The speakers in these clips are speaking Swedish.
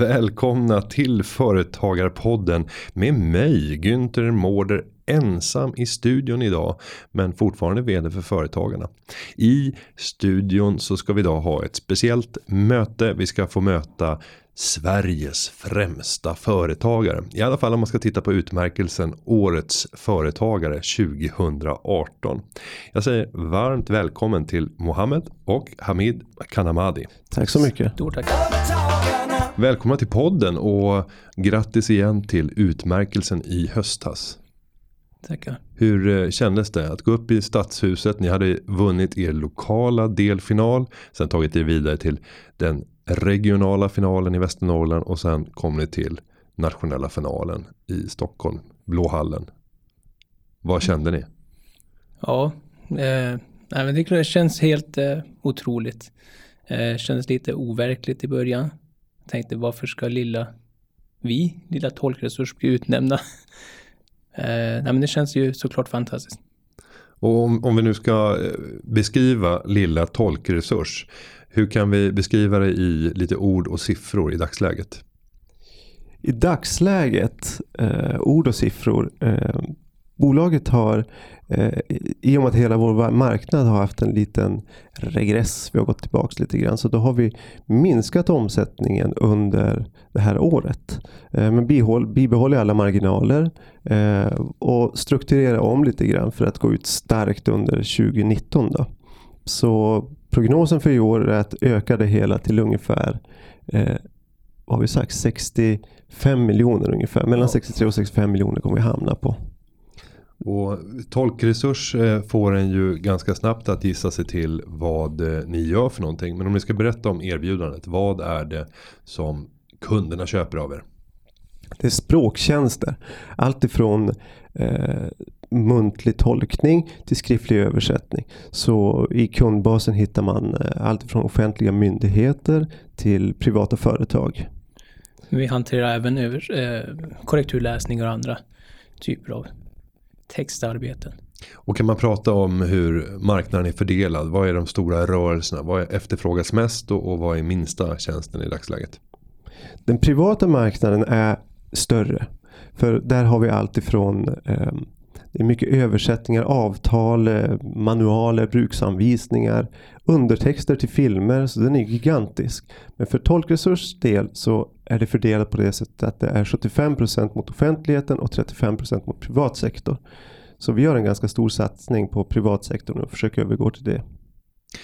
välkomna till Företagarpodden med mig Günther Mårder ensam i studion idag men fortfarande vd för Företagarna. I studion så ska vi idag ha ett speciellt möte. Vi ska få möta Sveriges främsta företagare. I alla fall om man ska titta på utmärkelsen Årets företagare 2018. Jag säger varmt välkommen till Mohammed och Hamid Kanamadi. Tack så mycket. Stort tack. Välkomna till podden och grattis igen till utmärkelsen i höstas. Tackar. Hur eh, kändes det att gå upp i stadshuset? Ni hade vunnit er lokala delfinal. Sen tagit er vidare till den regionala finalen i Västernorrland. Och sen kom ni till nationella finalen i Stockholm. Blåhallen. Vad kände ni? Ja, eh, nej, men det känns helt eh, otroligt. Eh, kändes lite overkligt i början. Tänkte varför ska lilla vi, lilla tolkresurs, bli utnämnda? eh, nej, men det känns ju såklart fantastiskt. Och om, om vi nu ska eh, beskriva lilla tolkresurs. Hur kan vi beskriva det i lite ord och siffror i dagsläget? I dagsläget, eh, ord och siffror. Eh, bolaget har, eh, i och med att hela vår marknad har haft en liten regress, vi har gått tillbaka lite grann, så då har vi minskat omsättningen under det här året. Eh, men bihåll, bibehåller alla marginaler eh, och strukturerar om lite grann för att gå ut starkt under 2019. Då. Så prognosen för i år är att öka det hela till ungefär eh, vad har vi sagt, 65 miljoner ungefär. Mellan 63 och 65 miljoner kommer vi hamna på. Och tolkresurs eh, får en ju ganska snabbt att gissa sig till vad eh, ni gör för någonting. Men om ni ska berätta om erbjudandet. Vad är det som kunderna köper av er? Det är språktjänster. Allt ifrån eh, muntlig tolkning till skriftlig översättning. Så i kundbasen hittar man eh, allt från offentliga myndigheter till privata företag. Vi hanterar även över, eh, korrekturläsning och andra typer av textarbeten. Och kan man prata om hur marknaden är fördelad? Vad är de stora rörelserna? Vad efterfrågas mest och, och vad är minsta tjänsten i dagsläget? Den privata marknaden är större. För där har vi allt ifrån eh, det är mycket översättningar, avtal, eh, manualer, bruksanvisningar, undertexter till filmer. Så den är gigantisk. Men för tolkresurs del så är det fördelat på det sättet att det är 75% mot offentligheten och 35% mot privatsektor. Så vi gör en ganska stor satsning på privatsektorn och försöker övergå till det.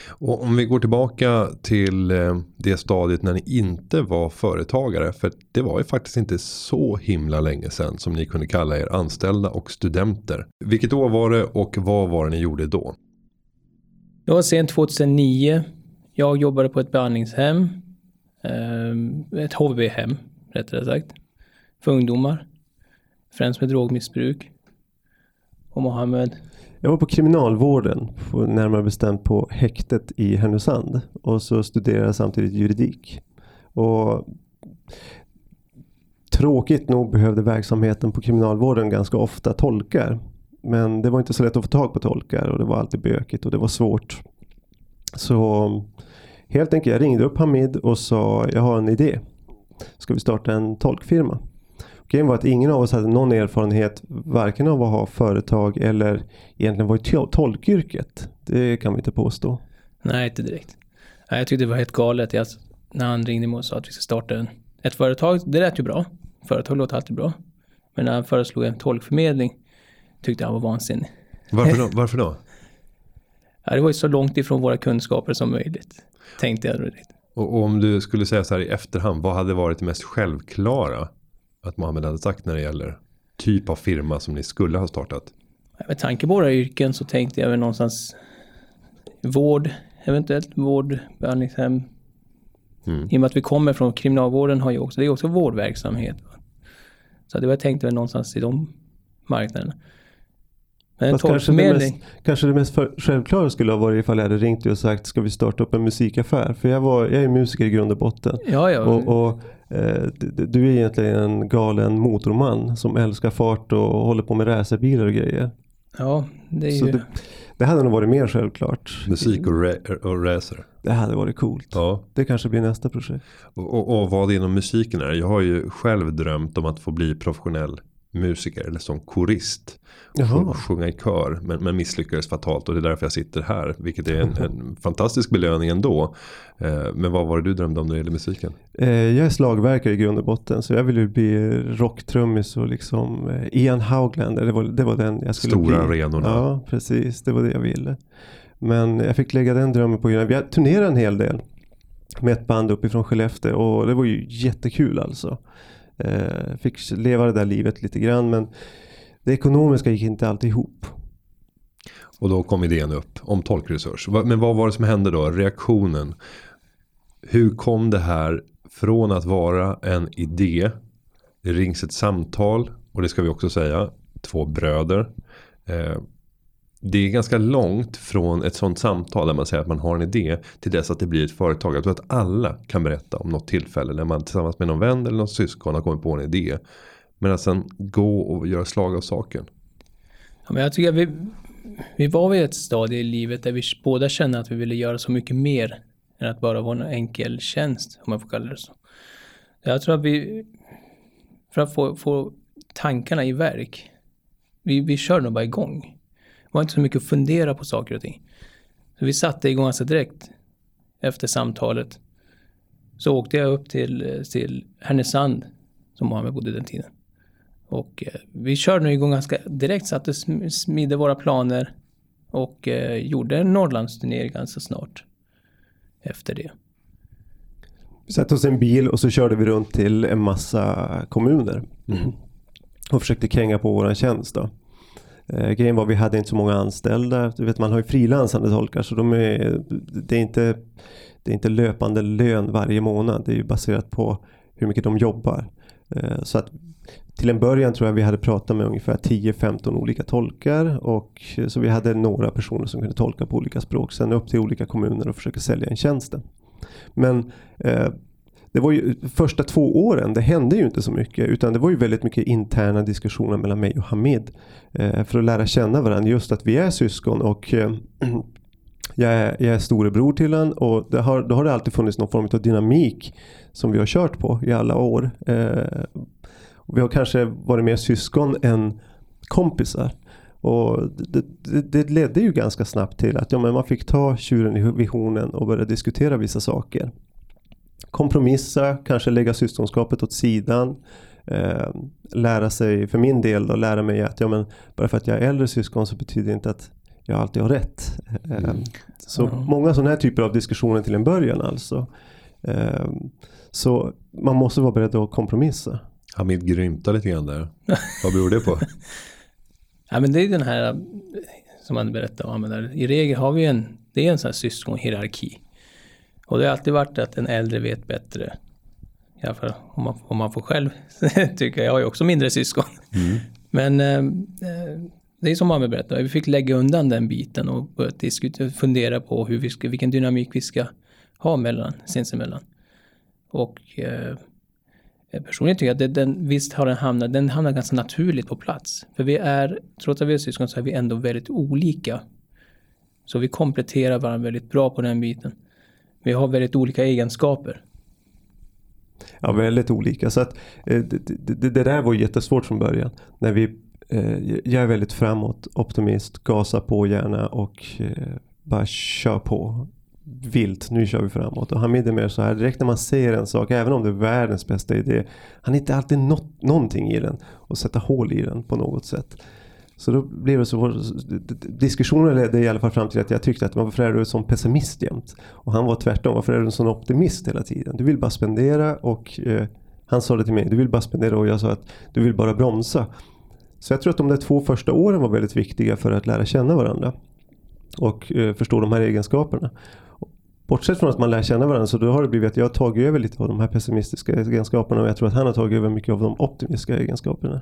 Och om vi går tillbaka till eh, det stadiet när ni inte var företagare. För det var ju faktiskt inte så himla länge sedan som ni kunde kalla er anställda och studenter. Vilket år var det och vad var det ni gjorde då? Det var sent 2009. Jag jobbade på ett behandlingshem. Eh, ett HVB-hem rättare sagt. För ungdomar. Främst med drogmissbruk. Och Mohammed. Jag var på kriminalvården, på, närmare bestämt på häktet i Härnösand. Och så studerade jag samtidigt juridik. Och Tråkigt nog behövde verksamheten på kriminalvården ganska ofta tolkar. Men det var inte så lätt att få tag på tolkar och det var alltid bökigt och det var svårt. Så helt enkelt, jag ringde upp Hamid och sa jag har en idé. Ska vi starta en tolkfirma? Grejen var att ingen av oss hade någon erfarenhet varken av att ha företag eller egentligen vara i tolkyrket. Det kan vi inte påstå. Nej, inte direkt. Nej, jag tyckte det var helt galet. Jag, när han ringde mig och sa att vi ska starta en, ett företag, det lät ju bra. Företag låter alltid bra. Men när han föreslog en tolkförmedling tyckte jag han var vansinnig. Varför då? Varför då? Ja, det var ju så långt ifrån våra kunskaper som möjligt. Tänkte jag. Och, och om du skulle säga så här i efterhand. Vad hade varit det mest självklara att Mohammed hade sagt när det gäller typ av firma som ni skulle ha startat? Med tanke på våra yrken så tänkte jag väl någonstans vård, eventuellt vård, behandlingshem. Mm. I och med att vi kommer från kriminalvården har ju också, det är också vårdverksamhet. Så det var jag tänkte väl någonstans i de marknaderna. Men kanske, det mest, kanske det mest för, självklara skulle ha varit ifall jag hade ringt dig och sagt ska vi starta upp en musikaffär? För jag, var, jag är musiker i grund och botten. ja ja. Och, och du, du är egentligen en galen motorman som älskar fart och håller på med racerbilar och grejer. Ja, det är Så ju... det, det hade nog varit mer självklart. Musik och, ra- och racer. Det hade varit coolt. Ja. Det kanske blir nästa projekt. Och, och, och vad inom musiken är. Jag har ju själv drömt om att få bli professionell musiker eller som korist. Och sjunga i kör men, men misslyckades fatalt och det är därför jag sitter här. Vilket är en, en fantastisk belöning ändå. Eh, men vad var det du drömde om när det gäller musiken? Eh, jag är slagverkare i grund och botten så jag ville ju bli rocktrummis och liksom eh, Ian Hauglander. Det var, det var den jag skulle Stora bli. arenorna. Ja, precis. Det var det jag ville. Men jag fick lägga den drömmen på grund Jag turnerade en hel del med ett band uppifrån Skellefteå och det var ju jättekul alltså. Eh, fick leva det där livet lite grann men det ekonomiska gick inte alltid ihop. Och då kom idén upp om tolkresurs. Men vad var det som hände då? Reaktionen. Hur kom det här från att vara en idé. Det rings ett samtal. Och det ska vi också säga. Två bröder. Eh, det är ganska långt från ett sånt samtal där man säger att man har en idé till dess att det blir ett företag. Jag tror att alla kan berätta om något tillfälle när man tillsammans med någon vän eller någon syskon har kommit på en idé. Men att sen gå och göra slag av saken. Ja, men jag tycker att vi, vi var vid ett stadie i livet där vi båda kände att vi ville göra så mycket mer än att bara vara en enkel tjänst, om man får kalla det så. Jag tror att vi, för att få, få tankarna i verk, vi, vi körde nog bara igång. Var inte så mycket att fundera på saker och ting. Så vi satte igång ganska direkt efter samtalet. Så åkte jag upp till, till Härnösand, som Mohammed bodde den tiden. Och eh, vi körde nu igång ganska direkt, satte sm- smidde våra planer och eh, gjorde en Norrlandsturné ganska snart efter det. Vi satte oss i en bil och så körde vi runt till en massa kommuner. Och försökte kränga på våran tjänst då. Eh, grejen var vi hade inte så många anställda. Du vet man har ju frilansande tolkar så de är, det, är inte, det är inte löpande lön varje månad. Det är ju baserat på hur mycket de jobbar. Eh, så att till en början tror jag vi hade pratat med ungefär 10-15 olika tolkar. Och, så vi hade några personer som kunde tolka på olika språk. Sen upp till olika kommuner och försöka sälja en tjänsten. Men eh, det var ju första två åren, det hände ju inte så mycket utan det var ju väldigt mycket interna diskussioner mellan mig och Hamid. Eh, för att lära känna varandra, just att vi är syskon och eh, jag, är, jag är storebror till honom och det har, då har det alltid funnits någon form av dynamik som vi har kört på i alla år. Eh, vi har kanske varit mer syskon än kompisar. Och det, det, det ledde ju ganska snabbt till att ja, men man fick ta tjuren i visionen och börja diskutera vissa saker. Kompromissa, kanske lägga syskonskapet åt sidan. Eh, lära sig, för min del då, lära mig att ja, men bara för att jag är äldre syskon så betyder det inte att jag alltid har rätt. Eh, Så Ja. många sådana här typer av diskussioner till en början alltså. Eh, så man måste vara beredd att kompromissa. Hamid grymtar lite grann där. Vad beror det på? Ja, men det är den här eh, som man berättade om. där. I regel har vi en, det är en sån här syskonhierarki. Och det har alltid varit att den äldre vet bättre. I alla fall om man, om man får själv tycka. Jag har ju också mindre syskon. Men eh, eh, det är som Mohammed berättade, vi fick lägga undan den biten och börja diskutera, fundera på hur vi ska, vilken dynamik vi ska ha mellan, sinsemellan. Och eh, personligen tycker jag att det, den, visst har den hamnat, den hamnar ganska naturligt på plats. För vi är, trots att vi är syskon så är vi ändå väldigt olika. Så vi kompletterar varandra väldigt bra på den biten. Vi har väldigt olika egenskaper. Ja, väldigt olika. Så att, eh, det, det, det där var jättesvårt från början. När vi, eh, jag är väldigt framåt, optimist, gasa på gärna och eh, bara kör på. Vilt, nu kör vi framåt. Och Hamid är mer så här, direkt när man ser en sak, även om det är världens bästa idé, han hittar alltid något, någonting i den och sätta hål i den på något sätt. Så då blev det så, diskussionen ledde i alla fall fram till att jag tyckte att varför är du en sån pessimist jämt? Och han var tvärtom, varför är du en sån optimist hela tiden? Du vill bara spendera och eh, han sa det till mig, du vill bara spendera och jag sa att du vill bara bromsa. Så jag tror att de där två första åren var väldigt viktiga för att lära känna varandra. Och eh, förstå de här egenskaperna. Bortsett från att man lär känna varandra så då har det blivit att jag har tagit över lite av de här pessimistiska egenskaperna och jag tror att han har tagit över mycket av de optimistiska egenskaperna.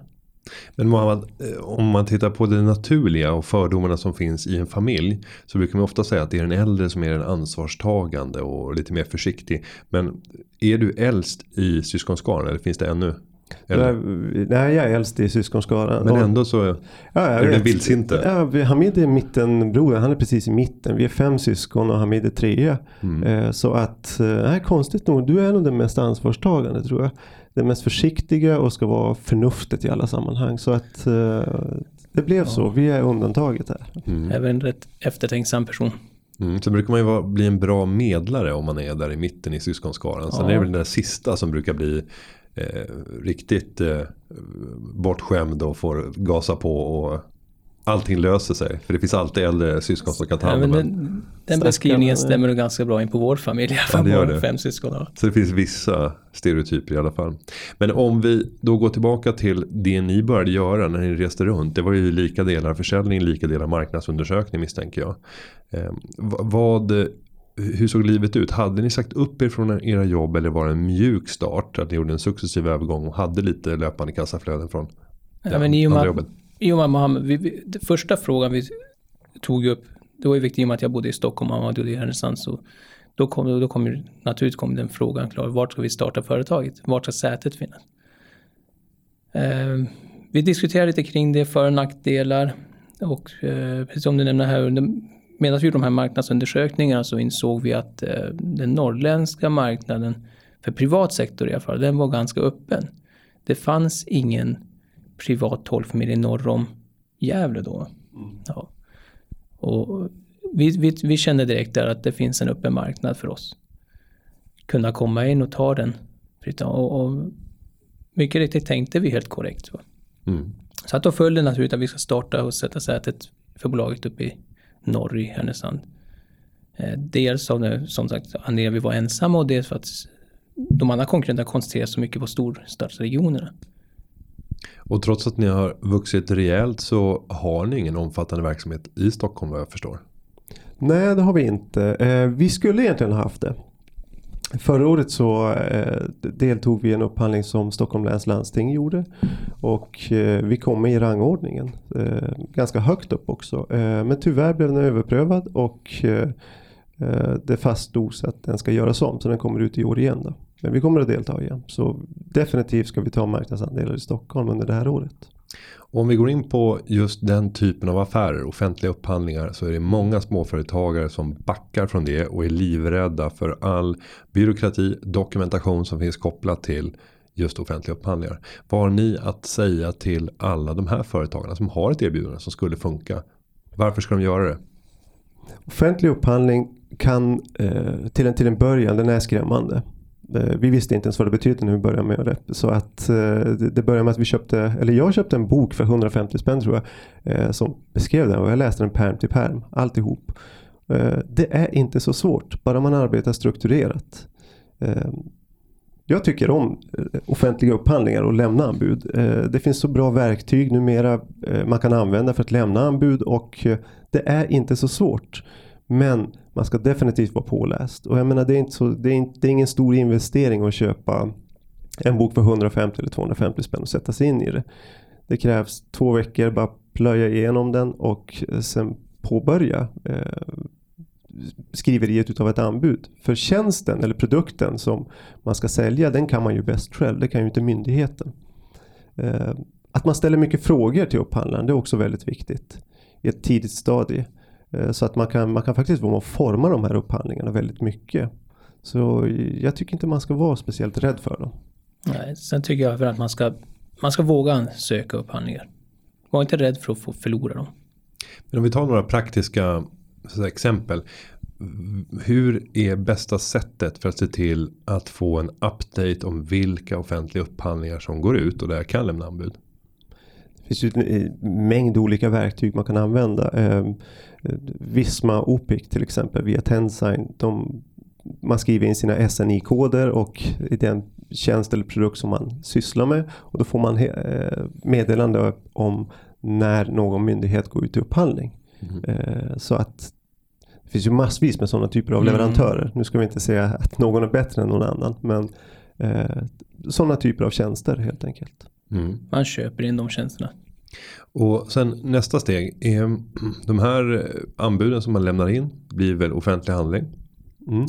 Men Mohammad, eh, om man tittar på det naturliga och fördomarna som finns i en familj. Så brukar man ofta säga att det är den äldre som är den ansvarstagande och lite mer försiktig. Men är du äldst i syskonskaran eller finns det ännu Eller? Nej, jag är äldst i syskonskaran. Men ändå så ja, är du den vildsinte. Ja, Hamid är mittenbrodern, han är precis i mitten. Vi är fem syskon och Hamid är trea. Mm. Eh, Så att, eh, nej, konstigt nog, du är nog den mest ansvarstagande tror jag. Den mest försiktiga och ska vara förnuftet i alla sammanhang. Så att eh, det blev så, vi är undantaget här. Mm. Även en rätt eftertänksam person. Mm. Sen brukar man ju vara, bli en bra medlare om man är där i mitten i syskonskaran. Sen Ja. är det väl den där sista som brukar bli eh, riktigt eh, bortskämd och får gasa på och allting löser sig. För det finns alltid äldre syskon som kan ta Ja, hand men om den, en. den Stackarn, beskrivningen stämmer nog ganska bra in på vår familj. Ja, det gör det. Fem syskon. ja. Så det finns vissa stereotyper i alla fall. Men om vi då går tillbaka till det ni började göra när ni reste runt. Det var ju lika delar försäljning, lika delar marknadsundersökning misstänker jag. Eh, v- vad, hur såg livet ut? Hade ni sagt upp er från era jobb eller var det en mjuk start? Att ni gjorde en successiv övergång och hade lite löpande kassaflöden från Ja, men i och med, jobbet? I och med Mohammed, vi, vi, den första frågan vi tog upp, det var ju viktigt i och med att jag bodde i Stockholm och han bodde i Härnösand. Så då kom, då kom ju, naturligt kom den frågan klar, vart ska vi starta företaget? Vart ska sätet finnas? Eh, vi diskuterade lite kring det, för och nackdelar. Och eh, precis som du nämnde här, under, medan vi gjorde de här marknadsundersökningarna så insåg vi att eh, den norrländska marknaden, för privat sektor i alla fall, den var ganska öppen. Det fanns ingen privat tolvfamilj norr om Gävle då. Ja. Och vi, vi, vi kände direkt där att det finns en öppen marknad för oss. Kunna komma in och ta den. Och, och mycket riktigt tänkte vi helt korrekt. Va? Mm. Så att då följde naturligt att vi ska starta och sätta sätet för bolaget uppe i norr i Härnösand. Eh, Dels av det, som sagt, anledningen vi var ensamma och dels för att de andra konkurrenterna koncentrerar så mycket på storstadsregionerna. Och trots att ni har vuxit rejält så har ni ingen omfattande verksamhet i Stockholm vad jag förstår. Nej, det har vi inte. Eh, vi skulle egentligen ha haft det. Förra året så eh, deltog vi i en upphandling som Stockholm läns landsting gjorde. Och eh, vi kom i rangordningen. Ganska högt upp också. Men tyvärr blev den överprövad och det fastslogs att den ska göras om. Så den kommer ut i år igen. Då. Men vi kommer att delta igen. Så definitivt ska vi ta marknadsandelar i Stockholm under det här året. Om vi går in på just den typen av affärer, offentliga upphandlingar, så är det många småföretagare som backar från det och är livrädda för all byråkrati, dokumentation som finns kopplat till just offentliga upphandlingar. Vad har ni att säga till alla de här företagarna som har ett erbjudande som skulle funka? Varför ska de göra det? Offentlig upphandling kan eh, till, en, till en början, den är skrämmande. Eh, vi visste inte ens vad det betydde när vi började med det. Så att eh, det, började med att vi köpte, eller jag köpte en bok för 150 spänn tror jag. Eh, som beskrev den och jag läste den perm till perm, alltihop. Det är inte så svårt, bara man arbetar strukturerat. Jag tycker om offentliga upphandlingar och lämna anbud. Det finns så bra verktyg numera man kan använda för att lämna anbud och det är inte så svårt. Men man ska definitivt vara påläst. Och jag menar det är, inte så, det är, inte, det är ingen stor investering att köpa en bok för 150 eller 250 spänn och sätta sig in i det. Det krävs två veckor bara plöja igenom den och eh, sen påbörja eh, skriveriet utav ett anbud. För tjänsten eller produkten som man ska sälja den kan man ju bäst själv. Det kan ju inte myndigheten. Eh, att man ställer mycket frågor till upphandlaren det är också väldigt viktigt. I ett tidigt stadie. Eh, så att man kan, man kan faktiskt vara med och forma de här upphandlingarna väldigt mycket. Så jag tycker inte man ska vara speciellt rädd för dem. Nej, sen tycker jag för att man ska, man ska våga söka upphandlingar. Var inte rädd för att få förlora dem. Men om vi tar några praktiska exempel. Hur är bästa sättet för att se till att få en update om vilka offentliga upphandlingar som går ut och där jag kan lämna anbud? Det finns ju en mängd olika verktyg man kan använda. Eh, Visma Opic till exempel via Tensign. De, man skriver in sina SNI-koder och i den tjänst eller produkt som man sysslar med. Och då får man eh, meddelande om när någon myndighet går ut i upphandling. Mm. Eh, så att det finns ju massvis med sådana typer av Mm. leverantörer. Nu ska vi inte säga att någon är bättre än någon annan. Men eh, sådana typer av tjänster helt enkelt. Mm. Man köper in de tjänsterna. Och sen nästa steg är de här anbuden som man lämnar in blir väl offentlig handling. Mm.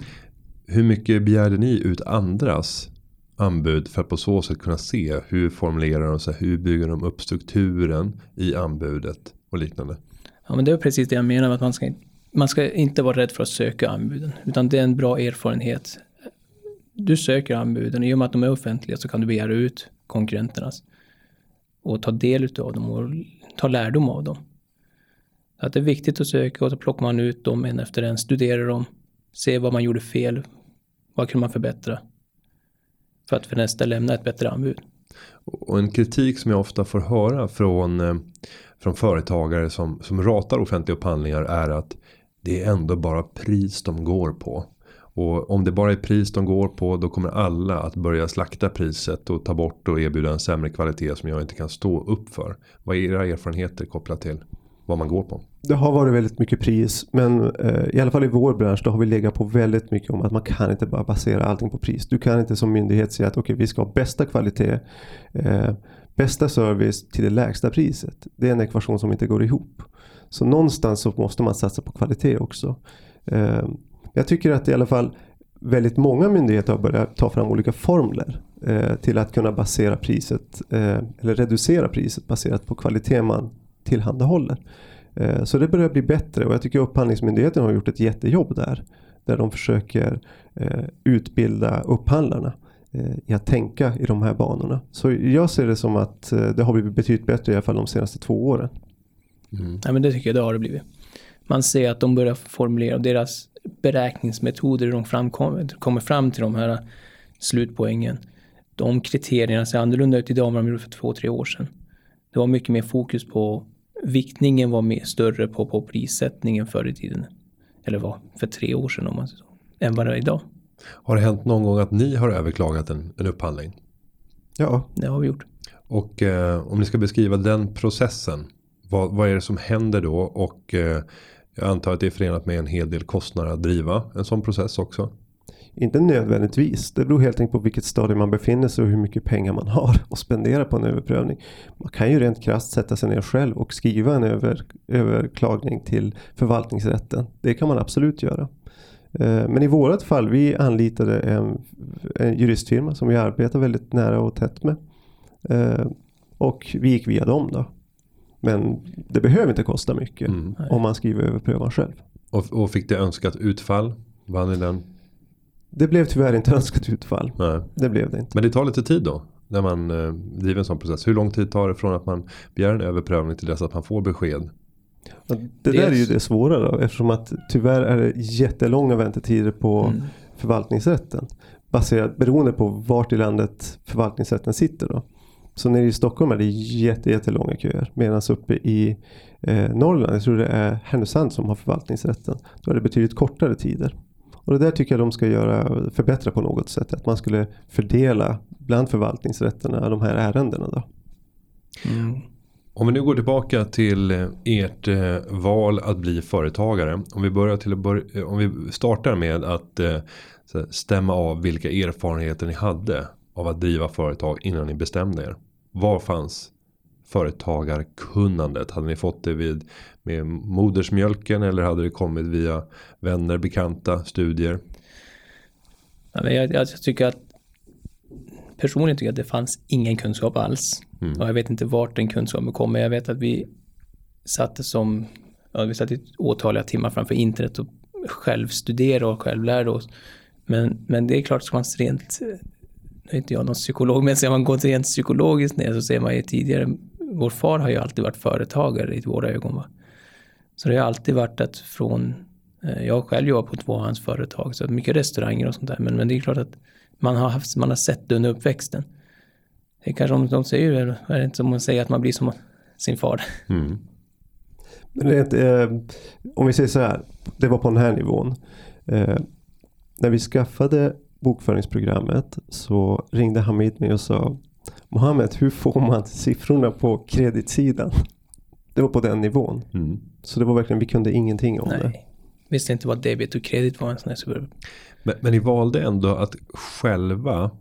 Hur mycket begärde ni ut andras anbud för att på så sätt kunna se hur formulerar de sig, hur bygger de upp strukturen i anbudet och liknande. Ja, men det är precis det jag menar med att man ska, man ska inte vara rädd för att söka anbuden, utan det är en bra erfarenhet. Du söker anbuden och i och med att de är offentliga så kan du begära ut konkurrenternas och ta del av dem och ta lärdom av dem. Att det är viktigt att söka och så plockar man ut dem en efter en, studerar dem, ser vad man gjorde fel, vad kunde man förbättra för att för nästa lämna ett bättre anbud. Och en kritik som jag ofta får höra från, eh, från företagare som, som ratar offentliga upphandlingar är att det är ändå bara pris de går på. Och om det bara är pris de går på då kommer alla att börja slakta priset och ta bort och erbjuda en sämre kvalitet som jag inte kan stå upp för. Vad är era erfarenheter kopplat till vad man går på? Det har varit väldigt mycket pris men eh, i alla fall i vår bransch då har vi legat på väldigt mycket om att man kan inte bara basera allting på pris. Du kan inte som myndighet säga att okej okay, vi ska ha bästa kvalitet, eh, bästa service till det lägsta priset. Det är en ekvation som inte går ihop. Så någonstans så måste man satsa på kvalitet också. Eh, jag tycker att i alla fall väldigt många myndigheter har börjat ta fram olika formler eh, till att kunna basera priset eh, eller reducera priset baserat på kvalitet man tillhandahåller. Eh, så det börjar bli bättre och jag tycker Upphandlingsmyndigheten har gjort ett jättejobb där. Där de försöker eh, utbilda upphandlarna eh, i att tänka i de här banorna. Så jag ser det som att det har blivit betydligt bättre i alla fall de senaste två åren. Mm. Ja, men det tycker jag det har det blivit. Man ser att de börjar formulera deras beräkningsmetoder, de framkommer, kommer fram till de här slutpoängen. De kriterierna ser annorlunda ut idag än vad de gjorde för två, tre år sedan. Det var mycket mer fokus på viktningen var mer större på, på prissättningen förr i tiden. Eller var för tre år sedan om man så, än vad det är idag. Har det hänt någon gång att ni har överklagat en, en upphandling? Ja. Det har vi gjort. Och eh, om ni ska beskriva den processen. Vad, vad är det som händer då? Och eh, jag antar att det är förenat med en hel del kostnader att driva en sån process också. Inte nödvändigtvis. Det beror helt enkelt på vilket stadie man befinner sig och hur mycket pengar man har att spendera på en överprövning. Man kan ju rent krasst sätta sig ner själv och skriva en över, överklagning till förvaltningsrätten. Det kan man absolut göra. Eh, men i vårt fall, vi anlitade en, en juristfirma som vi arbetar väldigt nära och tätt med. Eh, och vi gick via dem då. Men det behöver inte kosta mycket mm. om man skriver överprövan själv. Och, och fick det önskat utfall? Vann ni den? Det blev tyvärr inte önskat utfall. Nej. Det blev det inte. Men det tar lite tid då? När man eh, driver en sån process. Hur lång tid tar det från att man begär en överprövning till dess att man får besked? Det där är ju det svåra då. Eftersom att tyvärr är det jättelånga väntetider på mm. förvaltningsrätten. Baserat beroende på vart i landet förvaltningsrätten sitter då. Så nere i Stockholm är det jätte, jättelånga köer. Medan uppe i eh, Norrland, jag tror det är Härnösand som har förvaltningsrätten. Då är det betydligt kortare tider. Och det där tycker jag de ska göra, förbättra på något sätt. Att man skulle fördela bland förvaltningsrätterna de här ärendena. Då. Mm. Om vi nu går tillbaka till eh, ert eh, val att bli företagare. Om vi, börjar till bör eh, om vi startar med att eh, stämma av vilka erfarenheter ni hade av att driva företag innan ni bestämde er. Var fanns företagarkunnandet? Hade ni fått det vid med modersmjölken eller hade det kommit via vänner, bekanta, studier? Ja, jag, jag tycker att personligen tycker jag att det fanns ingen kunskap alls. Mm. Och jag vet inte vart den kunskapen kommer. Jag vet att vi satte som, ja, vi i åtaliga timmar framför internet och självstuderade och självlärde oss. Men, men det är klart, ska man rent, nu är inte jag någon psykolog, men ser man går rent psykologiskt ner så ser man ju tidigare, vår far har ju alltid varit företagare i våra ögon. Va? Så det har alltid varit att från, eh, jag själv jobbar på två av hans företag, så mycket restauranger och sånt där. Men, men det är klart att man har, haft, man har sett det under uppväxten. Det är kanske om de säger, är det inte som man säger att man blir som sin far. Mm. Men det, eh, om vi säger så här, det var på den här nivån. Eh, när vi skaffade bokföringsprogrammet så ringde Hamid mig och sa Mohammed, hur får man siffrorna på kreditsidan? Det var på den nivån. Mm. Så det var verkligen, vi kunde ingenting om Nej. det. Visste inte vad debit och kredit var en sån här men, men ni valde ändå att själva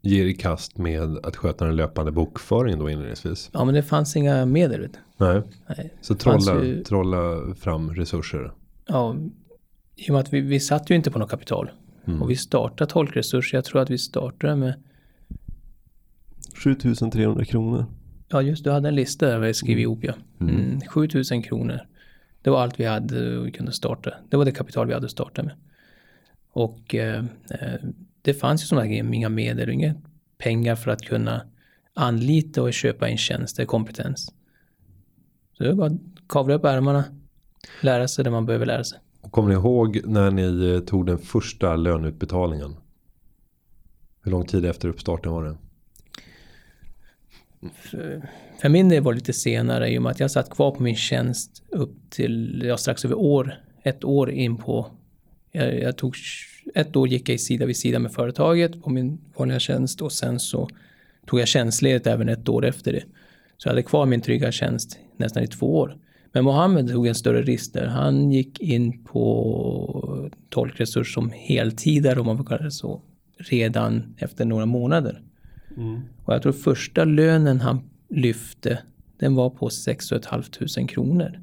ge er i kast med att sköta den löpande bokföringen då inledningsvis? Ja men det fanns inga medel. Nej. Nej. Så trolla, ju... trolla fram resurser? Ja, i och med att vi, vi satt ju inte på något kapital. Mm. Och vi startade tolkresurser, jag tror att vi startade med 7300 kronor. Ja, just du hade en lista där vi skrev ihop ja. Mm, 7000 kronor. Det var allt vi hade och vi kunde starta. Det var det kapital vi hade startat med. Och eh, eh, det fanns ju sådana grejer, inga medel, inga pengar för att kunna anlita och köpa in tjänster, kompetens. Så det var bara att kavla upp ärmarna, lära sig det man behöver lära sig. Och kommer ni ihåg när ni eh, tog den första löneutbetalningen? Hur lång tid efter uppstarten var det? För, för min del var det lite senare i och med att jag satt kvar på min tjänst upp till, ja, strax över år, ett år in på, jag, jag tog, ett år gick jag i sida vid sida med företaget på min vanliga tjänst och sen så tog jag tjänstledigt även ett år efter det. Så jag hade kvar min trygga tjänst nästan i två år. Men Mohammed tog en större risk där. Han gick in på tolkresurs som heltidare om man får kalla det så. Redan efter några månader. Och jag tror första lönen han lyfte, den var på 6 500 kronor.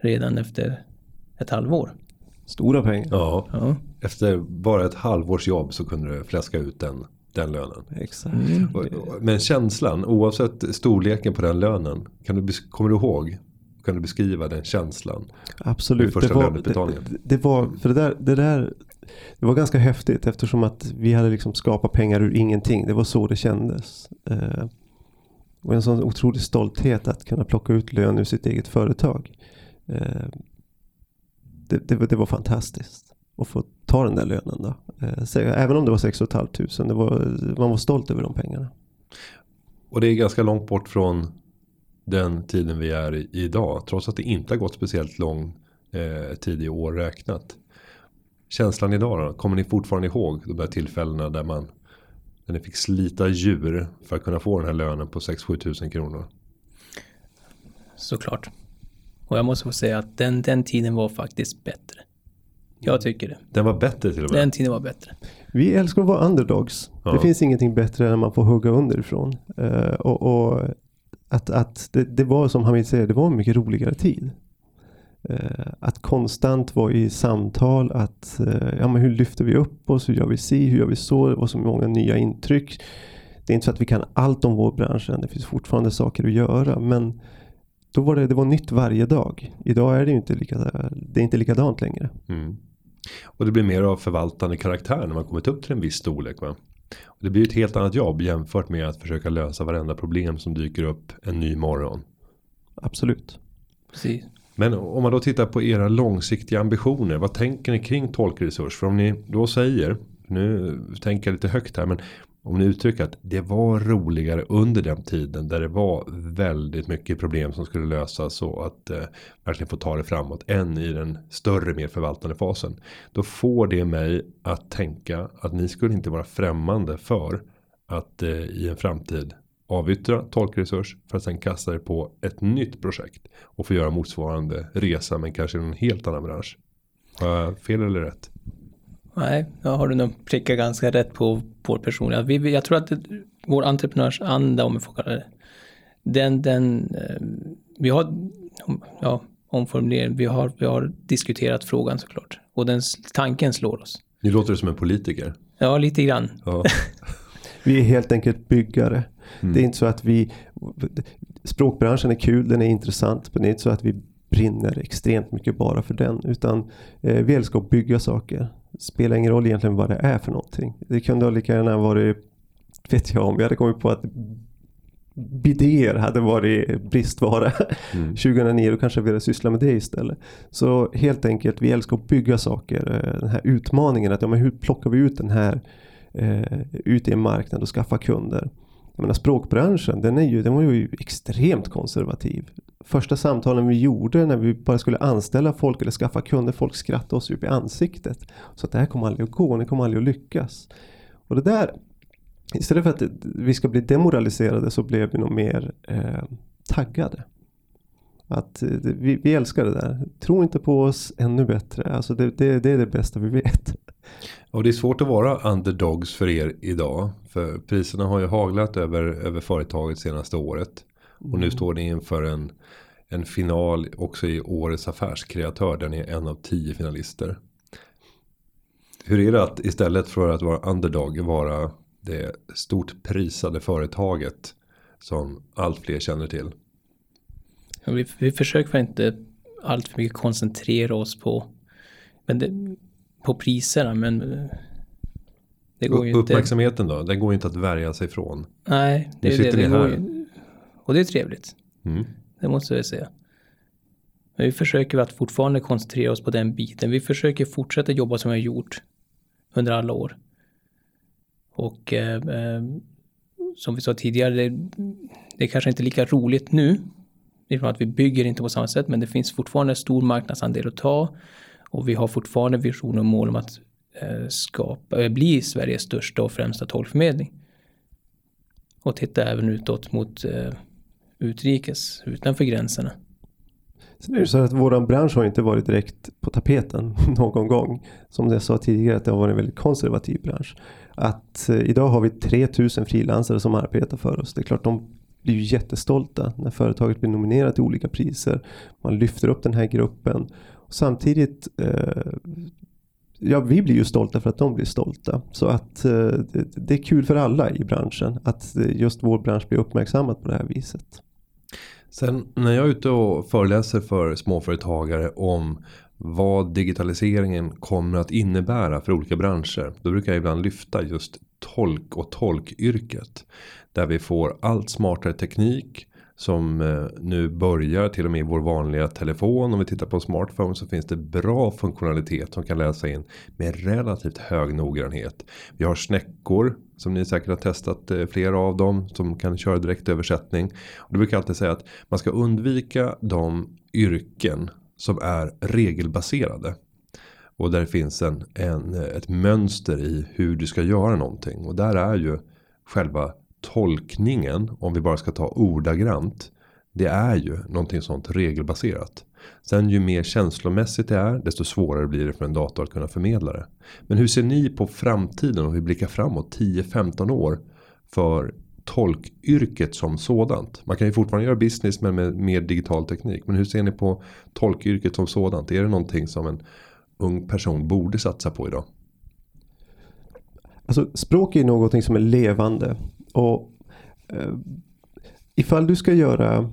Redan efter ett halvår. Stora pengar. Ja, Ja. efter bara ett halvårs jobb så kunde du fläska ut den, den lönen. Exakt. Och- Men känslan, oavsett storleken på den lönen, kan du, kommer du ihåg? Kan du beskriva den känslan? Absolut. Det var, det, det var, för det där, det där det var ganska häftigt eftersom att vi hade liksom skapat pengar ur ingenting. Det var så det kändes. Eh, och en sån otrolig stolthet att kunna plocka ut lön ur sitt eget företag. Eh, det, det, var- det var fantastiskt att få ta den där lönen. Då. Eh, även om det var 6 500. Det var, man var stolt över de pengarna. Och det är ganska långt bort från den tiden vi är i idag. Trots att det inte har gått speciellt lång eh, tid i år räknat. Känslan idag då? Kommer ni fortfarande ihåg de där tillfällena där man när ni fick slita djur för att kunna få den här lönen på 6-7 tusen kronor? Såklart. Och jag måste få säga att den, den tiden var faktiskt bättre. Jag tycker det. Den var bättre till och med. Den tiden var bättre. Vi älskar att vara underdogs. Ja. Det finns ingenting bättre än när man får hugga underifrån. Eh, och, och att, att det, det var som Hamid säger, det var en mycket roligare tid. Eh, att konstant vara i samtal, att eh, ja, men hur lyfter vi upp oss, hur gör vi si, hur gör vi så, det var så många nya intryck. Det är inte så att vi kan allt om vår bransch än, det finns fortfarande saker att göra. Men då var det, det var nytt varje dag. Idag är det ju inte, lika, det är inte likadant längre. Mm. Och det blir mer av förvaltande karaktär när man kommit upp till en viss storlek. Va? Och det blir ett helt annat jobb jämfört med att försöka lösa varenda problem som dyker upp en ny morgon. Absolut. Precis. Men om man då tittar på era långsiktiga ambitioner. Vad tänker ni kring tolkresurs? För om ni då säger, nu tänker jag lite högt här. Men om ni uttrycker att det var roligare under den tiden. Där det var väldigt mycket problem som skulle lösas. Så att eh, verkligen få ta det framåt. Än i den större mer förvaltande fasen. Då får det mig att tänka att ni skulle inte vara främmande för. Att eh, i en framtid avyttra tolkresurs för att sen kasta det på ett nytt projekt och få göra motsvarande resa men kanske i en helt annan bransch. Har jag fel eller rätt? Nej, då har du nog prickat ganska rätt på vår person. Vi, jag tror att det, vår entreprenörsanda, om vi får kalla det, den, den, eh, vi har, ja, omformulering, vi har, vi har diskuterat frågan såklart. Och den tanken slår oss. Ni låter som en politiker. Ja, lite grann. Ja. Vi är helt enkelt byggare. Det är inte så att vi... Språkbranschen är kul, den är intressant. Men det är inte så att vi brinner extremt mycket bara för den. Utan eh, vi älskar att bygga saker. Spelar ingen roll egentligen vad det är för någonting. Det kunde ha lika gärna varit, vet jag om vi hade kommit på att bidéer hade varit bristvara 2009 då kanske vi hade sysslat med det istället. Så helt enkelt, vi älskar att bygga saker. Eh, Den här utmaningen att ja, men hur plockar vi ut den här eh, ut i en marknad och skaffa kunder. Jag menar, språkbranschen den, är ju, den var ju extremt konservativ. Första samtalen vi gjorde när vi bara skulle anställa folk eller skaffa kunder, folk skrattade oss upp i ansiktet. Så att det här kommer aldrig att gå, ni kommer aldrig att lyckas. Och det där, istället för att vi ska bli demoraliserade så blev vi nog mer eh, taggade. Att eh, vi, vi älskar det där. Tro inte på oss, ännu bättre. Alltså det, det, det är det bästa vi vet. Och det är svårt att vara underdogs för er idag. För priserna har ju haglat över, över företaget senaste året. Och nu står ni inför en, en final också i årets affärskreatör. Där ni är en av tio finalister. Hur är det att istället för att vara underdog vara det stort prisade företaget som allt fler känner till. Vi, vi försöker inte allt för mycket koncentrera oss på, men det, på priserna, men det går ju Uppmärksamheten inte. då, den går inte att värja sig från. Nej, det nu sitter det, ni här. Ju, och det är trevligt. Mm. Det måste jag säga. Men vi försöker att fortfarande koncentrera oss på den biten. Vi försöker fortsätta jobba som vi har gjort under alla år. Och eh, eh, som vi sa tidigare, det, det är kanske inte lika roligt nu. Ifrån att vi bygger inte på samma sätt, men det finns fortfarande stor marknadsandel att ta. Och vi har fortfarande visioner och mål om att eh, skapa, eh, bli Sveriges största och främsta tolkförmedling. Och titta även utåt mot eh, utrikes, utanför gränserna. Sen är det så att våran bransch har inte varit direkt på tapeten någon gång. Som jag sa tidigare att det har varit en väldigt konservativ bransch. Att eh, idag har vi 3000 frilansare som arbetar för oss. Det är klart de blir ju jättestolta när företaget blir nominerat till olika priser. Man lyfter upp den här gruppen. Och samtidigt eh, Ja, vi blir ju stolta för att de blir stolta. Så att eh, det, det är kul för alla i branschen att eh, just vår bransch blir uppmärksammad på det här viset. Sen när jag är ute och föreläser för småföretagare om vad digitaliseringen kommer att innebära för olika branscher. Då brukar jag ibland lyfta just tolk och tolkyrket. Där vi får allt smartare teknik som eh, nu börjar till och med i vår vanliga telefon. Om vi tittar på smartphone så finns det bra funktionalitet som kan läsa in med relativt hög noggrannhet. Vi har snäckor som ni säkert har testat eh, flera av dem som kan köra direkt översättning. Och det brukar alltid säga att man ska undvika de yrken som är regelbaserade. Och där finns en, en, ett mönster i hur du ska göra någonting. Och där är ju själva tolkningen, om vi bara ska ta ordagrant. Det är ju någonting sånt regelbaserat. Sen ju mer känslomässigt det är, desto svårare blir det för en dator att kunna förmedla det. Men hur ser ni på framtiden och hur blickar framåt 10-15 år för tolkyrket som sådant? Man kan ju fortfarande göra business men med mer digital teknik. Men hur ser ni på tolkyrket som sådant? Är det någonting som en ung person borde satsa på idag? Alltså språk är någonting som är levande. Och eh, ifall du ska göra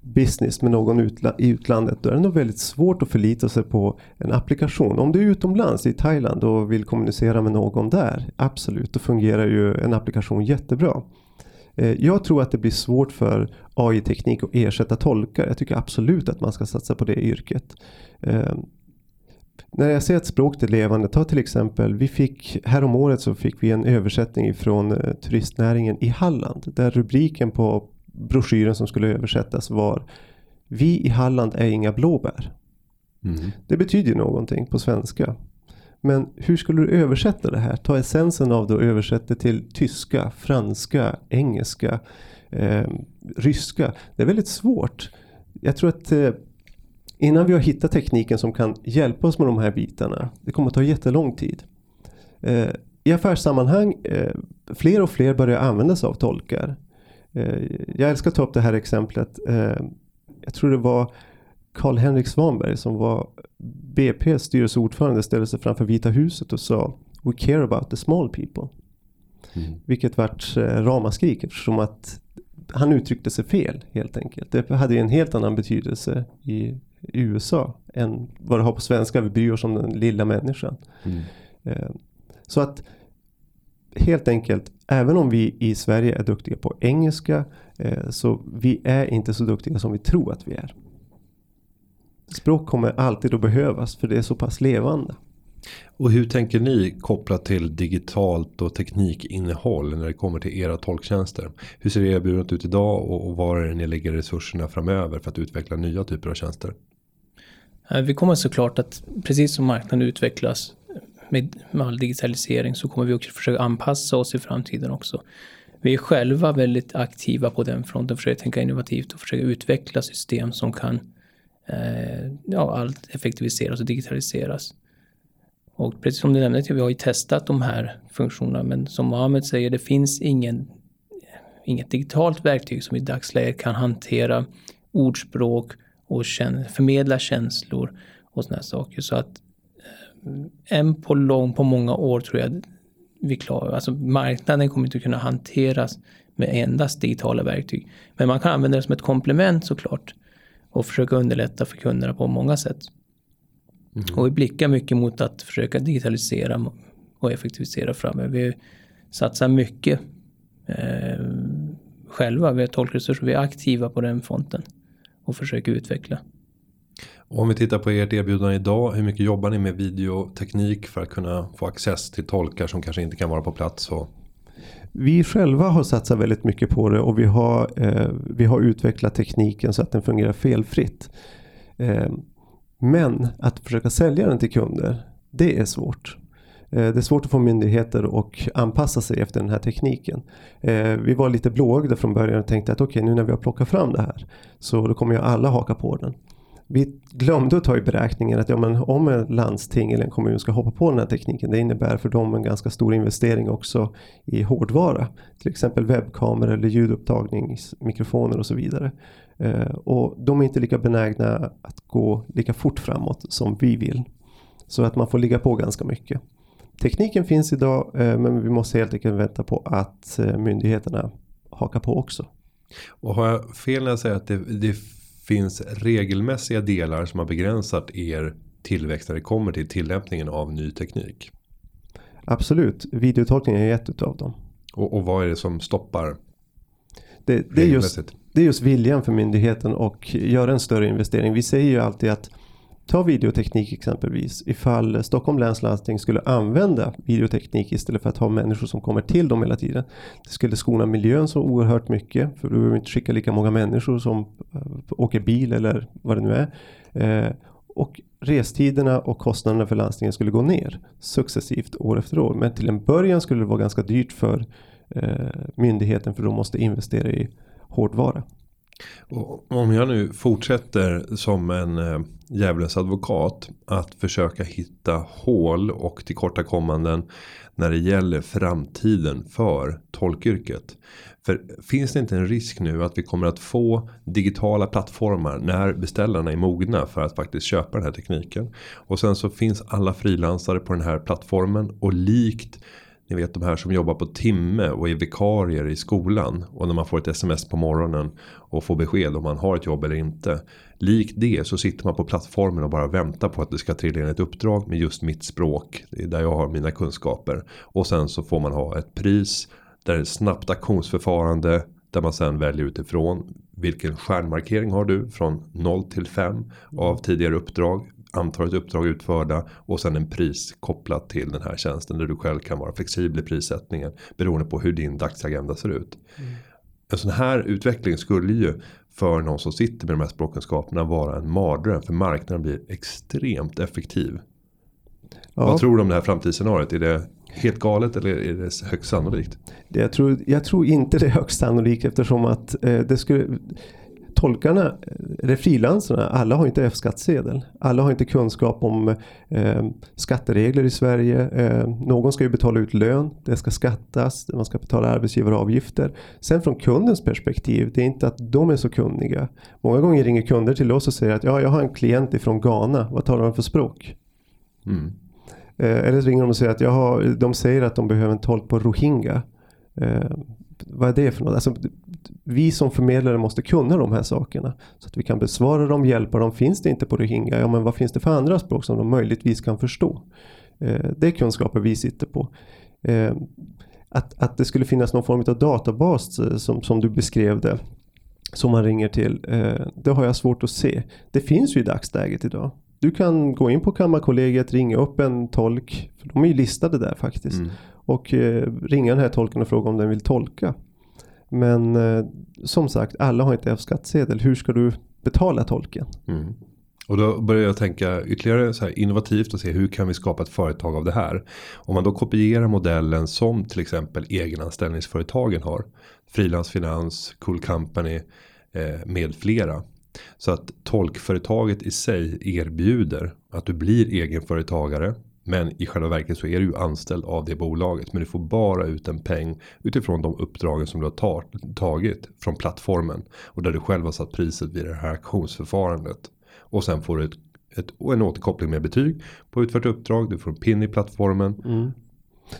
business med någon utla i utlandet då är det nog väldigt svårt att förlita sig på en applikation. Om du är utomlands i Thailand och vill kommunicera med någon där, absolut, då fungerar ju en applikation jättebra. Eh, jag tror att det blir svårt för AI-teknik att ersätta tolkar. Jag tycker absolut att man ska satsa på det yrket. Eh, när jag säger att språket är levande, ta till exempel, vi fick häromåret så fick vi en översättning från eh, turistnäringen i Halland. Där rubriken på broschyren som skulle översättas var Vi i Halland är inga blåbär. Mm. Det betyder någonting på svenska. Men hur skulle du översätta det här? Ta essensen av det och översätt det till tyska, franska, engelska, eh, ryska. Det är väldigt svårt. Jag tror att eh, innan vi har hittat tekniken som kan hjälpa oss med de här bitarna. Det kommer att ta jättelång tid. Eh, I affärssammanhang, eh, fler och fler börjar använda sig av tolkar. Eh, jag älskar att ta upp det här exemplet. Jag tror det var Karl-Henrik Svanberg som var BPs styrelseordförande ställde sig framför Vita huset och sa We care about the small people. Mm. Vilket vart eh, ramaskrik eftersom att han uttryckte sig fel helt enkelt. Det hade en helt annan betydelse i USA än vad det har på svenska. Vi bryr oss om den lilla människan. Mm. Eh, så att helt enkelt, även om vi i Sverige är duktiga på engelska eh, så vi är inte så duktiga som vi tror att vi är. Språk kommer alltid att behövas för det är så pass levande. Och hur tänker ni kopplat till digitalt och teknikinnehåll när det kommer till era tolktjänster? Hur ser erbjudandet ut idag och var är det ni lägger resurserna framöver för att utveckla nya typer av tjänster? Eh, vi kommer såklart att, precis som marknaden utvecklas med, med all digitalisering, så kommer vi också försöka anpassa oss i framtiden också. Vi är själva väldigt aktiva på den fronten, försöker tänka innovativt och försöka utveckla system som kan eh, ja, allt effektiviseras och digitaliseras. Och precis som du nämnde, vi har ju testat de här funktionerna, men som Mohammed säger, det finns ingen, inget digitalt verktyg som i dagsläget kan hantera ordspråk och kän förmedla känslor och sådana saker. Så att eh, en på lång, på många år tror jag vi klarar, alltså marknaden kommer inte kunna hanteras med endast digitala verktyg. Men man kan använda det som ett komplement såklart och försöka underlätta för kunderna på många sätt. Mm. Och vi blickar mycket mot att försöka digitalisera och effektivisera framöver. Vi satsar mycket eh, själva, vi har tolkresurser, vi är aktiva på den fronten och försöker utveckla. Och om vi tittar på ert erbjudande idag, hur mycket jobbar ni med videoteknik för att kunna få access till tolkar som kanske inte kan vara på plats? Och... Vi själva har satsat väldigt mycket på det och vi har, eh, vi har utvecklat tekniken så att den fungerar felfritt. Eh, men att försöka sälja den till kunder, det är svårt. Eh, det är svårt att få myndigheter att anpassa sig efter den här tekniken. Eh, vi var lite blåögda från början och tänkte att okej okay, nu när vi har plockat fram det här så då kommer ju alla haka på den. Vi glömde att ta i beräkningen att ja, men om en landsting eller en kommun ska hoppa på den här tekniken det innebär för dem en ganska stor investering också i hårdvara. Till exempel webbkameror eller ljudupptagningsmikrofoner och så vidare. Eh, och de är inte lika benägna att gå lika fort framåt som vi vill. Så att man får ligga på ganska mycket. Tekniken finns idag eh, men vi måste helt enkelt vänta på att eh, myndigheterna hakar på också. Och har jag fel när jag säger att det, det finns regelmässiga delar som har begränsat er tillväxt när det kommer till tillämpningen av ny teknik? Absolut, videotolkning är ett av dem. Och, och vad är det som stoppar? Det, det, är just, det är just viljan för myndigheten och göra en större investering. Vi säger ju alltid att Ta videoteknik exempelvis. Ifall Stockholm läns landsting skulle använda videoteknik istället för att ha människor som kommer till dem hela tiden. Det skulle skona miljön så oerhört mycket. För du behöver inte skicka lika många människor som eh, åker bil eller vad det nu är. Eh, och restiderna och kostnaderna för landstingen skulle gå ner successivt år efter år. Men till en början skulle det vara ganska dyrt för eh, myndigheten för de måste investera i hårdvara. Och om jag nu fortsätter som en eh, djävulens advokat att försöka hitta hål och tillkortakommanden när det gäller framtiden för tolkyrket. För finns det inte en risk nu att vi kommer att få digitala plattformar när beställarna är mogna för att faktiskt köpa den här tekniken. Och sen så finns alla frilansare på den här plattformen och likt ni vet de här som jobbar på timme och är vikarier i skolan. Och när man får ett sms på morgonen och får besked om man har ett jobb eller inte. Likt det så sitter man på plattformen och bara väntar på att det ska trilla in ett uppdrag med just mitt språk. Det är där jag har mina kunskaper. Och sen så får man ha ett pris. Där det är ett snabbt auktionsförfarande. Där man sen väljer utifrån vilken stjärnmarkering har du från 0 till 5 av tidigare uppdrag antalet uppdrag utförda och sen en pris kopplat till den här tjänsten där du själv kan vara flexibel i prissättningen beroende på hur din dagsagenda ser ut. Mm. En sån här utveckling skulle ju för någon som sitter med de här språkkunskaperna vara en mardröm för marknaden blir extremt effektiv. Ja. Vad tror du om det här framtidsscenariot? Är det helt galet eller är det högst sannolikt? Det jag, tror, jag tror inte det är högst sannolikt eftersom att eh, det skulle tolkarna, eller frilansarna, alla har inte F-skattsedel. Alla har inte kunskap om eh, skatteregler i Sverige. Eh, någon ska ju betala ut lön, det ska skattas, man ska betala arbetsgivaravgifter. Sen från kundens perspektiv, det är inte att de är så kunniga. Många gånger ringer kunder till oss och säger att ja, jag har en klient ifrån Ghana, vad talar de för språk? Mm. Eh, eller så ringer de och säger att jag har, de säger att de behöver en tolk på rohingya. Vad är det för något? Alltså, vi som förmedlare måste kunna de här sakerna. Så att vi kan besvara dem, hjälpa dem. Finns det inte på rohingya, ja men vad finns det för andra språk som de möjligtvis kan förstå? Eh, det är kunskaper vi sitter på. Eh, att, att det skulle finnas någon form av databas eh, som, som du beskrev det. Som man ringer till. Eh, det har jag svårt att se. Det finns ju i dagsläget idag. Du kan gå in på Kammarkollegiet, ringa upp en tolk. För de är ju listade där faktiskt. Mm. Och eh, ringa den här tolken och fråga om den vill tolka. Men eh, som sagt, alla har inte F-skattsedel. Hur ska du betala tolken? Mm. Och då börjar jag tänka ytterligare så här innovativt och se hur kan vi skapa ett företag av det här. Om man då kopierar modellen som till exempel egenanställningsföretagen har. Frilansfinans, Cool Company eh, med flera. Så att tolkföretaget i sig erbjuder att du blir egenföretagare men i själva verket så är du ju anställd av det bolaget. Men du får bara ut en peng utifrån de uppdragen som du har tagit från plattformen. Och där du själv har satt priset vid det här auktionsförfarandet. Och sen får du ett, ett, en återkoppling med betyg på utfört uppdrag. Du får en pin i plattformen. Mm.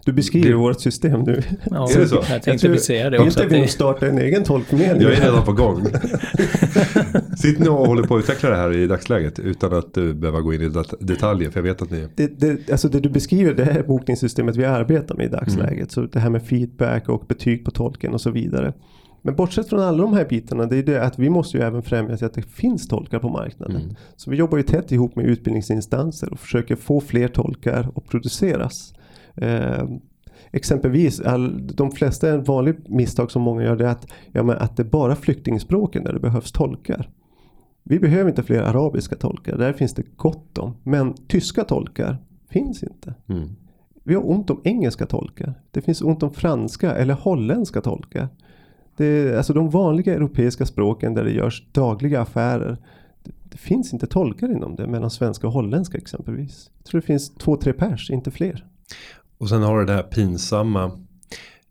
Du beskriver Det- vårt system nu. Ja, Är det så? Jag Jag tänkte tror- väl säga det Inte också. Att vi det, starta en egen tolkförmedling. Jag är redan på gång. Sitter ni och håller på att utveckla det här i dagsläget utan att uh, behöva gå in i det- detaljer? För jag vet att ni... det, det, alltså det du beskriver det här bokningssystemet vi arbetar med i dagsläget. Så det här med feedback och betyg på tolken och så vidare. Men bortsett från alla de här bitarna, det är det att vi måste ju även främja att det finns tolkar på marknaden. Så vi jobbar ju tätt ihop med utbildningsinstanser och försöker få fler tolkar att produceras. Eh, exempelvis, de flesta, en vanlig misstag som många gör det är att, ja, att det är bara flyktingspråken där det behövs tolkar. Vi behöver inte fler arabiska tolkar, där finns det gott om. Men tyska tolkar finns inte. Mm. Vi har ont om engelska tolkar. Det finns ont om franska eller holländska tolkar. Det alltså de vanliga europeiska språken där det görs dagliga affärer. Det, det finns inte tolkar inom det mellan svenska och holländska exempelvis. Jag tror det finns två, tre pers, inte fler. Och sen har du det här pinsamma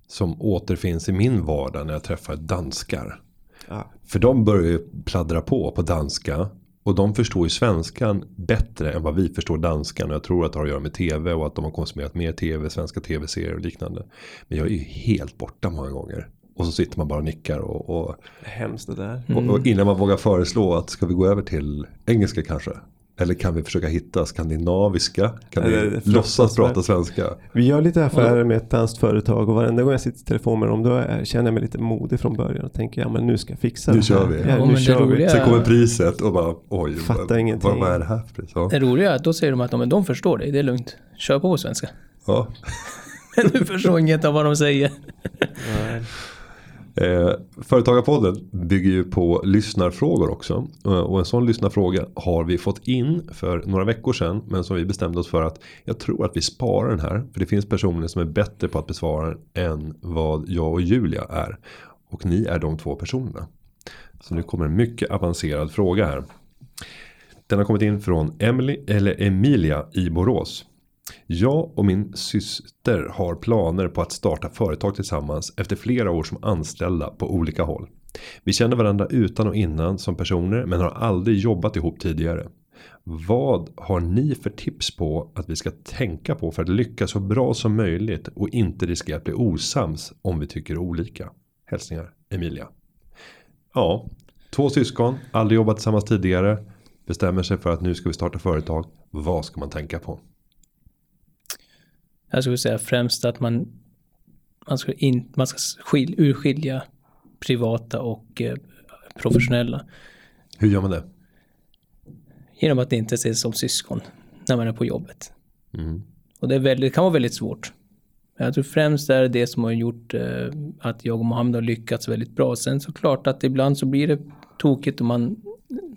som återfinns i min vardag när jag träffar danskar. Ja. För de börjar ju pladdra på på danska. Och de förstår ju svenskan bättre än vad vi förstår danskan. Och jag tror att det har att göra med tv och att de har konsumerat mer tv, svenska tv-serier och liknande. Men jag är ju helt borta många gånger. Och så sitter man bara och nickar och, och, Hemskt det där. och, och innan man vågar föreslå att ska vi gå över till engelska kanske? Eller kan vi försöka hitta skandinaviska? Kan är vi låtsas prata svenska? Vi gör lite affärer med ett danskt företag och varenda gång jag sitter i telefon med dem då är- känner jag mig lite modig från början och tänker ja men nu ska jag fixa Nu det här. kör vi. Ja, Ja, nu kör vi. Sen kommer priset och bara oj. Fattar vad, ingenting. Vad, vad är det här för pris? Ja. det roliga är att då säger de att men de förstår dig, det är lugnt. Kör på på svenska. Ja. Men du förstår inget av vad de säger. Eh, Företagarpodden bygger ju på lyssnarfrågor också. Eh, och en sån lyssnarfråga har vi fått in för några veckor sedan. Men som vi bestämde oss för att jag tror att vi sparar den här. För det finns personer som är bättre på att besvara den än vad jag och Julia är. Och ni är de två personerna. Så nu kommer en mycket avancerad fråga här. Den har kommit in från Emily, eller Emilia i Borås. Jag och min syster har planer på att starta företag tillsammans efter flera år som anställda på olika håll. Vi känner varandra utan och innan som personer men har aldrig jobbat ihop tidigare. Vad har ni för tips på att vi ska tänka på för att lyckas så bra som möjligt och inte riskera att bli osams om vi tycker olika? Hälsningar Emilia. Ja, två syskon, aldrig jobbat tillsammans tidigare. Bestämmer sig för att nu ska vi starta företag. Vad ska man tänka på? Jag skulle säga främst att man, man ska, in, man ska skil, urskilja privata och eh, professionella. Hur gör man det? Genom att inte ses som syskon när man är på jobbet. Mm. Och det, är väldigt, det kan vara väldigt svårt. Jag tror främst är det det som har gjort eh, att jag och Mohammed har lyckats väldigt bra. Sen såklart att ibland så blir det tokigt och man,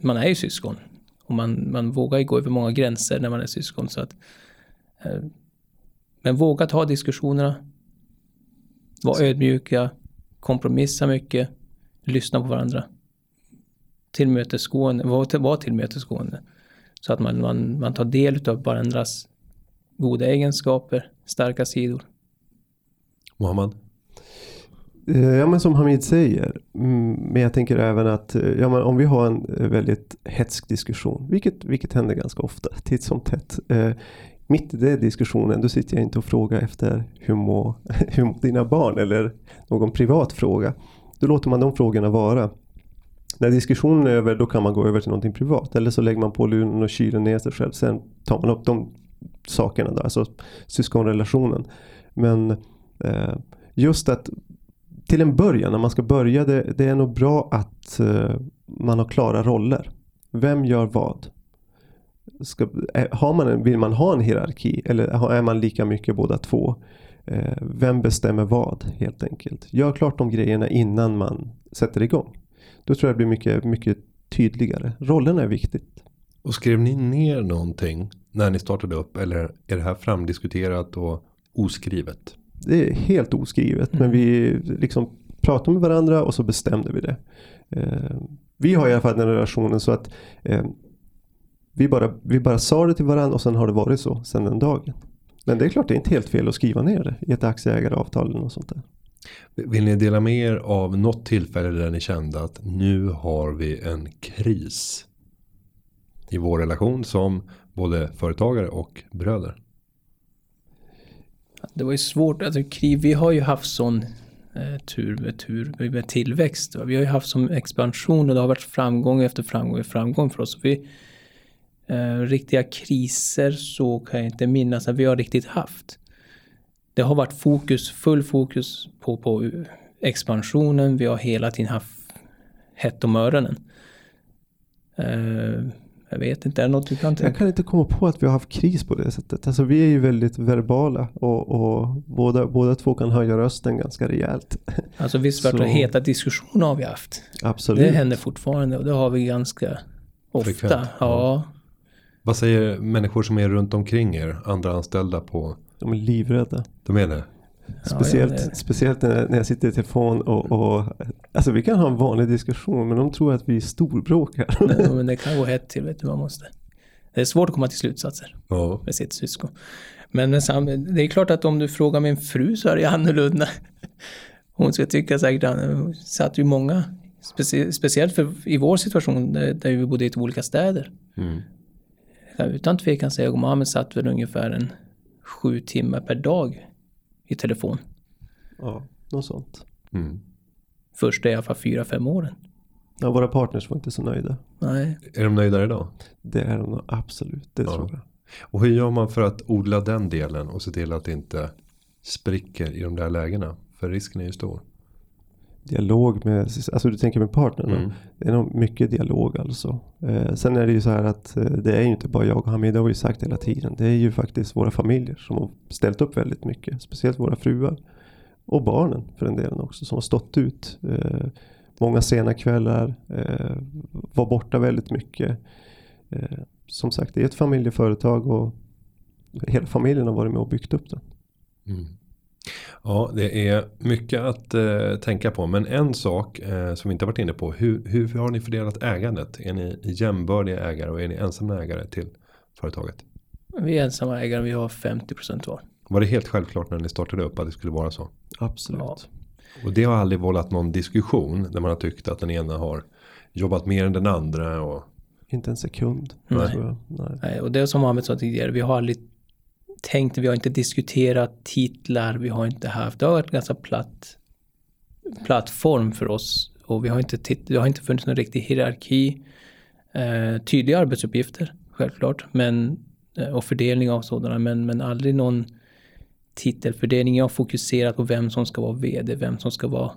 man är ju syskon. Och man, man vågar ju gå över många gränser när man är syskon. Så att, eh, men våga ta diskussionerna. Var ödmjuka. Kompromissa mycket. Lyssna på varandra. Tillmötesgående. Var, var tillmötesgående. Så att man, man, man tar del av varandras goda egenskaper, starka sidor. Mohammed? Eh, Ja men som Hamid säger. mm, Men jag tänker även att eh, ja, men om vi har en eh, väldigt hetsk diskussion. Vilket, vilket händer ganska ofta. Titt som tätt. Mitt i den diskussionen då sitter jag inte och frågar efter hur mår, hur må dina barn eller någon privat fråga. Då låter man de frågorna vara. När diskussionen är över då kan man gå över till någonting privat. Eller så lägger man på luren och kyler ner sig själv. Sen tar man upp de sakerna då. Alltså syskonrelationen. Men eh, just att till en början när man ska börja det, det är nog bra att eh, man har klara roller. Vem gör vad? Ska, är, har man en, vill man ha en hierarki eller är man lika mycket båda två? Eh, vem bestämmer vad helt enkelt? Gör klart de grejerna innan man sätter igång. Då tror jag det blir mycket, mycket tydligare. Rollerna är viktigt. Och skrev ni ner någonting när ni startade upp eller är det här framdiskuterat och oskrivet? Det är helt oskrivet men vi liksom pratade med varandra och så bestämde vi det. Eh, vi har i alla fall den relationen så att eh, vi, bara, vi bara sa det till varandra och sen har det varit så sen den dagen. Men det är klart det är inte helt fel att skriva ner det i ett aktieägaravtal eller något sånt där. Vill ni dela med er av något tillfälle där ni kände att nu har vi en kris i vår relation som både företagare och bröder? Det var ju svårt, alltså vi har ju haft sån eh, tur med tur med tillväxt. Vi har ju haft som expansion och det har varit framgång efter framgång efter framgång för oss. Vi, eh, riktiga kriser så kan jag inte minnas att vi har riktigt haft. Det har varit fokus, full fokus på, på expansionen. Vi har hela tiden haft hett om öronen. Eh, jag vet inte, är det något du kan tänka? Jag kan inte komma på att vi har haft kris på det sättet. Alltså vi är ju väldigt verbala och, och båda, båda två kan höja rösten ganska rejält. Alltså visst vart heta diskussioner har vi haft. Absolut. Det händer fortfarande och det har vi ganska ofta. Frekvent, Ja. Vad säger människor som är runt omkring er? Andra anställda på. De är livrädda. De är det? Speciellt, ja, det- speciellt när, när jag sitter i telefon och, och alltså vi kan ha en vanlig diskussion men de tror att vi storbråkar. Nej, men det kan gå hett till, vet du, man måste. Det är svårt att komma till slutsatser Ja. med sitt syskon. Men, det är klart att om du frågar min fru så är det annorlunda. Hon ska tycka säkert att hon satt ju många, specie, speciellt för i vår situation där, där vi bodde i två olika städer. Mm. Utan tvekan säga att Mohammed satt väl ungefär en sju timmar per dag i telefon. ja, något sånt. Mm. Första i alla fall fyra, fem åren. Ja, våra partners var inte så nöjda. Nej. Är de nöjda idag? Det är de nog absolut, det Ja. tror jag. Och hur gör man för att odla den delen och se till att det inte spricker i de där lägena? För risken är ju stor. Dialog med, alltså du tänker med partnern. Mm. Det är nog mycket dialog alltså. Eh, sen är det ju så här att eh, det är ju inte bara jag och Hamid, det har vi ju sagt hela tiden. Det är ju faktiskt våra familjer som har ställt upp väldigt mycket. Speciellt våra fruar. Och barnen för den delen också som har stått ut. Eh, många sena kvällar. Eh, var borta väldigt mycket. Eh, som sagt, det är ett familjeföretag och hela familjen har varit med och byggt upp det. Mm. Ja, det är mycket att eh, tänka på. Men en sak eh, som vi inte har varit inne på. Hur, hur har ni fördelat ägandet? Är ni jämbördiga ägare och är ni ensamma ägare till företaget? Vi är ensamma ägare, vi har 50% var. Var det helt självklart när ni startade upp att det skulle vara så? Absolut. Ja. Och det har aldrig vållat någon diskussion där man har tyckt att den ena har jobbat mer än den andra. Och, Inte en sekund. Nej. Tror jag. Nej. Nej, och det är som Mohammed sa tidigare, vi har aldrig tänkt, vi har inte diskuterat titlar, vi har inte haft, det har varit en ganska platt plattform för oss och vi har inte, titt, det har inte funnits någon riktig hierarki. Eh, tydliga arbetsuppgifter, självklart, men, eh, och fördelning av sådana, men, men aldrig någon titelfördelning. Jag har fokuserat på vem som ska vara vd, vem som ska vara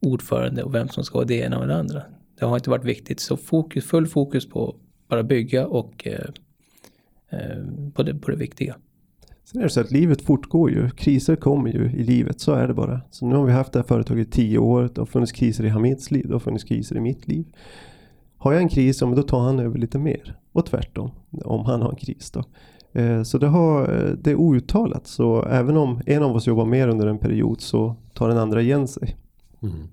ordförande och vem som ska vara det ena och det andra. Det har inte varit viktigt, så fokus, full fokus på bara bygga och eh, eh, på, det, på det viktiga. Sen är det så att livet fortgår ju. Kriser kommer ju i livet, så är det bara. Så nu har vi haft det här företaget i tio år. Det har funnits kriser i Hamids liv, det har funnits kriser i mitt liv. Har jag en kris, ja, men då tar han över lite mer. Och tvärtom, om han har en kris då. Eh, så det, har, eh, det är outtalat. Så även om en av oss jobbar mer under en period så tar den andra igen sig. Mm.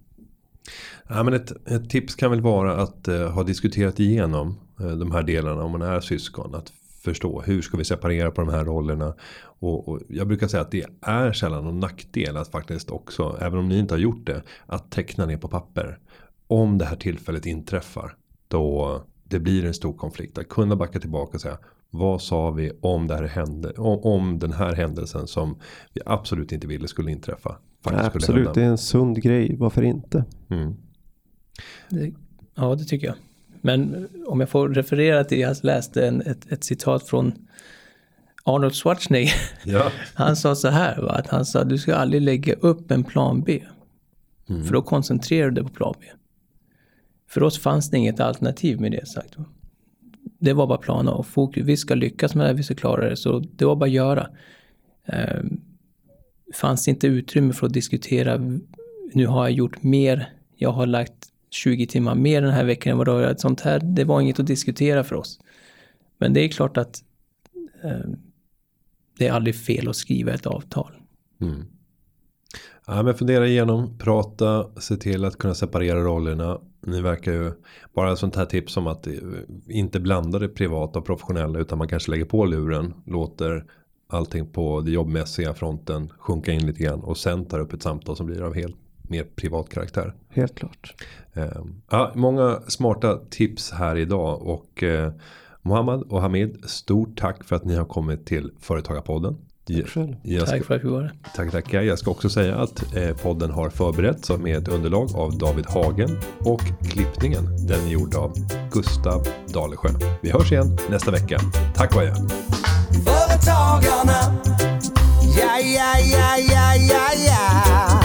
Ja, men ett, ett tips kan väl vara att eh, ha diskuterat igenom eh, de här delarna om man är syskon. Att förstå hur ska vi separera på de här rollerna. Och, och jag brukar säga att det är sällan någon nackdel att faktiskt också, även om ni inte har gjort det, att teckna ner på papper. Om det här tillfället inträffar, då det blir en stor konflikt. Att kunna backa tillbaka och säga, vad sa vi om, det här hände, om, om den här händelsen som vi absolut inte ville skulle inträffa. Faktiskt skulle Absolut, hända. det är en sund grej. Varför inte? Mm. Det, ja, det tycker jag. Men om jag får referera till, jag läste en, ett, ett citat från Arnold Schwarzenegger. Ja. Han sa så här, va? att han sa du ska aldrig lägga upp en plan B. Mm. För då koncentrerar du dig på plan B. För oss fanns det inget alternativ med det sagt. va. Det var bara plan A och fokus. Vi ska lyckas med det, här, vi ska klara det. Så det var bara att göra. Ehm, fanns inte utrymme för att diskutera. Nu har jag gjort mer. Jag har lagt 20 timmar mer den här veckan än vad du har gjort. Sånt här, det var inget att diskutera för oss. Men det är klart att eh, det är aldrig fel att skriva ett avtal. Mm. Ja, men fundera igenom, prata, se till att kunna separera rollerna. Ni verkar ju bara ett sånt här tips om att eh, inte blanda det privata och professionella utan man kanske lägger på luren, låter allting på det jobbmässiga fronten sjunka in lite grann och sen tar upp ett samtal som blir av helt mer privat karaktär. Helt klart. Eh, Ja, många smarta tips här idag och eh, Mohammad och Hamid, stort tack för att ni har kommit till Företagarpodden. Ja, själv. jag ska, Tack för att vi var där. tack, tackar. Jag ska också säga att eh, podden har förberetts med ett underlag av David Hagen och klippningen den är gjord av Gustav Dalesjö. Vi hörs igen nästa vecka. Tack och adjö. Företagarna. Ja, ja, ja, ja, ja, ja.